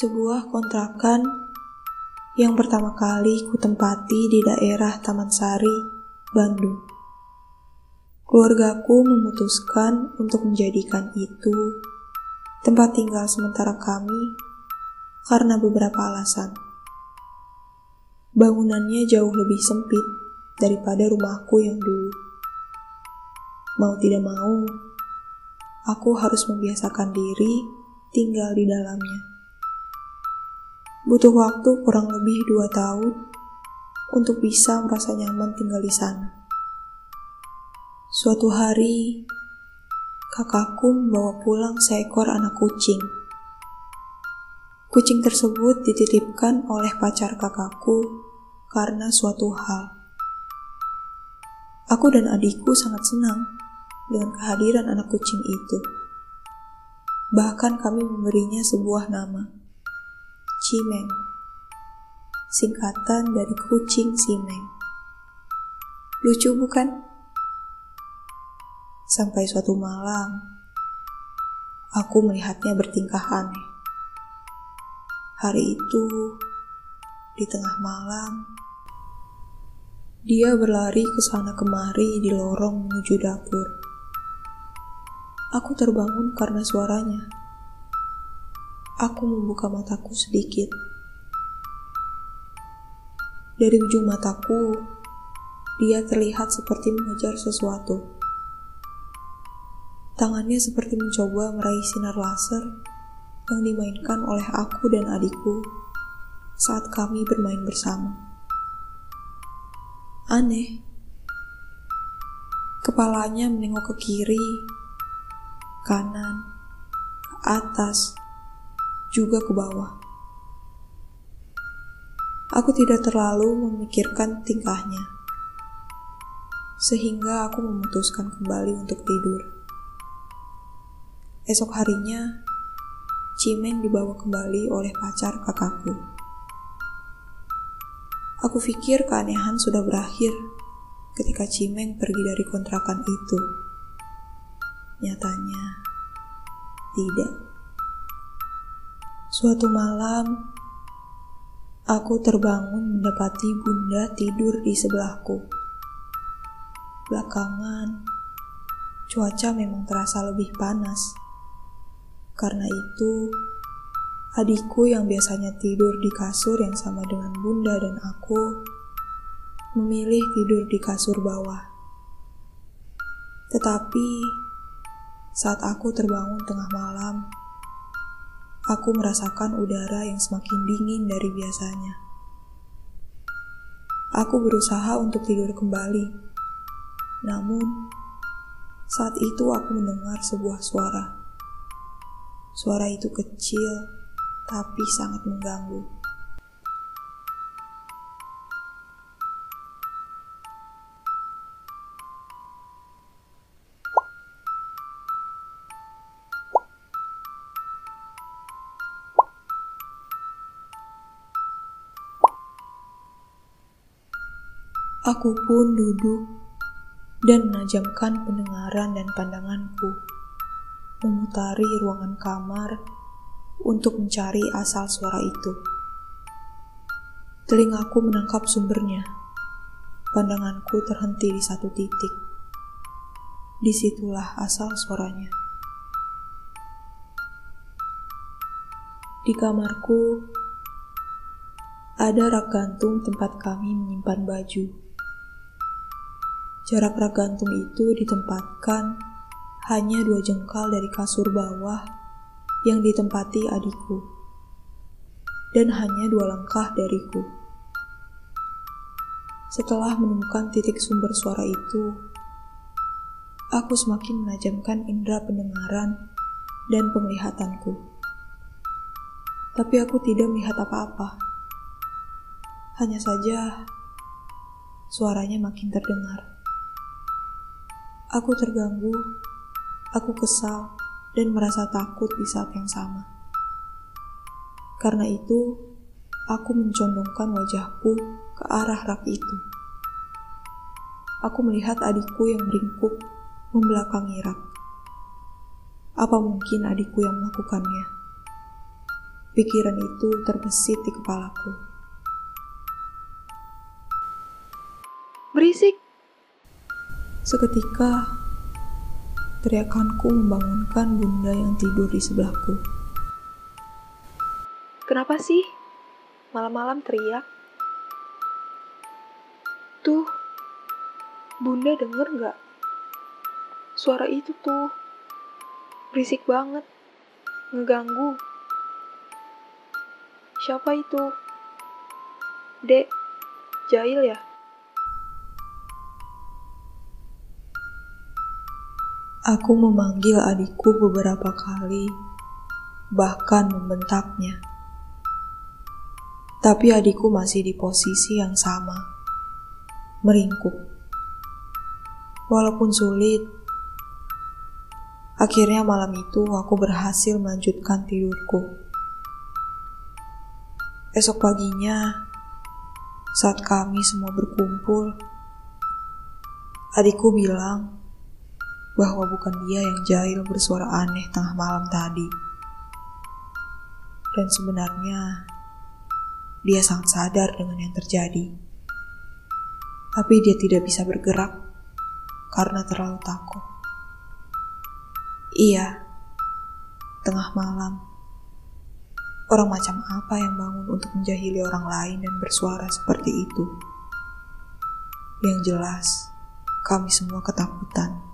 Sebuah kontrakan yang pertama kali kutempati di daerah Taman Sari, Bandung. Keluargaku memutuskan untuk menjadikan itu tempat tinggal sementara kami karena beberapa alasan. Bangunannya jauh lebih sempit daripada rumahku yang dulu. Mau tidak mau, aku harus membiasakan diri tinggal di dalamnya. Butuh waktu kurang lebih dua tahun untuk bisa merasa nyaman tinggal di sana. Suatu hari, kakakku membawa pulang seekor anak kucing. Kucing tersebut dititipkan oleh pacar kakakku karena suatu hal. Aku dan adikku sangat senang dengan kehadiran anak kucing itu. Bahkan kami memberinya sebuah nama. Cimeng. Singkatan dari kucing Cimeng. Lucu bukan? Sampai suatu malam, aku melihatnya bertingkah aneh. Hari itu, di tengah malam, dia berlari ke sana kemari di lorong menuju dapur. Aku terbangun karena suaranya. Aku membuka mataku sedikit. Dari ujung mataku, dia terlihat seperti mengejar sesuatu. Tangannya seperti mencoba meraih sinar laser yang dimainkan oleh aku dan adikku saat kami bermain bersama. Aneh. Kepalanya menengok ke kiri, kanan, ke atas, juga ke bawah. Aku tidak terlalu memikirkan tingkahnya, sehingga aku memutuskan kembali untuk tidur. Esok harinya, Cimeng dibawa kembali oleh pacar kakakku. Aku pikir keanehan sudah berakhir ketika Cimeng pergi dari kontrakan itu. Nyatanya, tidak. Suatu malam, aku terbangun mendapati bunda tidur di sebelahku. Belakangan, cuaca memang terasa lebih panas. Karena itu, adikku yang biasanya tidur di kasur yang sama dengan bunda dan aku, memilih tidur di kasur bawah. Tetapi, saat aku terbangun tengah malam, aku merasakan udara yang semakin dingin dari biasanya. Aku berusaha untuk tidur kembali, namun saat itu aku mendengar sebuah suara. Suara itu kecil, tapi sangat mengganggu. Aku pun duduk dan menajamkan pendengaran dan pandanganku, memutari ruangan kamar untuk mencari asal suara itu. Telingaku menangkap sumbernya. Pandanganku terhenti di satu titik. Di situlah asal suaranya. Di kamarku, ada rak gantung tempat kami menyimpan baju. Jarak rak gantung itu ditempatkan hanya dua jengkal dari kasur bawah yang ditempati adikku, dan hanya dua langkah dariku. Setelah menemukan titik sumber suara itu, aku semakin menajamkan indera pendengaran dan penglihatanku. Tapi aku tidak melihat apa-apa. Hanya saja suaranya makin terdengar. Aku terganggu, aku kesal, dan merasa takut di saat yang sama. Karena itu, aku mencondongkan wajahku ke arah rak itu. Aku melihat adikku yang meringkuk membelakangi rak. Apa mungkin adikku yang melakukannya? pikiran itu terbesit di kepalaku. Berisik! Seketika, teriakanku membangunkan bunda yang tidur di sebelahku. Kenapa sih malam-malam teriak? Tuh, bunda denger nggak? Suara itu tuh berisik banget, ngeganggu. Siapa itu? Dek, jahil ya? Aku memanggil adikku beberapa kali, bahkan membentaknya. Tapi adikku masih di posisi yang sama, meringkuk. Walaupun sulit, akhirnya malam itu aku berhasil melanjutkan tidurku. Esok paginya, saat kami semua berkumpul, adikku bilang bahwa bukan dia yang jahil bersuara aneh tengah malam tadi. Dan sebenarnya dia sangat sadar dengan yang terjadi. Tapi dia tidak bisa bergerak karena terlalu takut. Iya, tengah malam. Orang macam apa yang bangun untuk menjahili orang lain dan bersuara seperti itu? Yang jelas, kami semua ketakutan.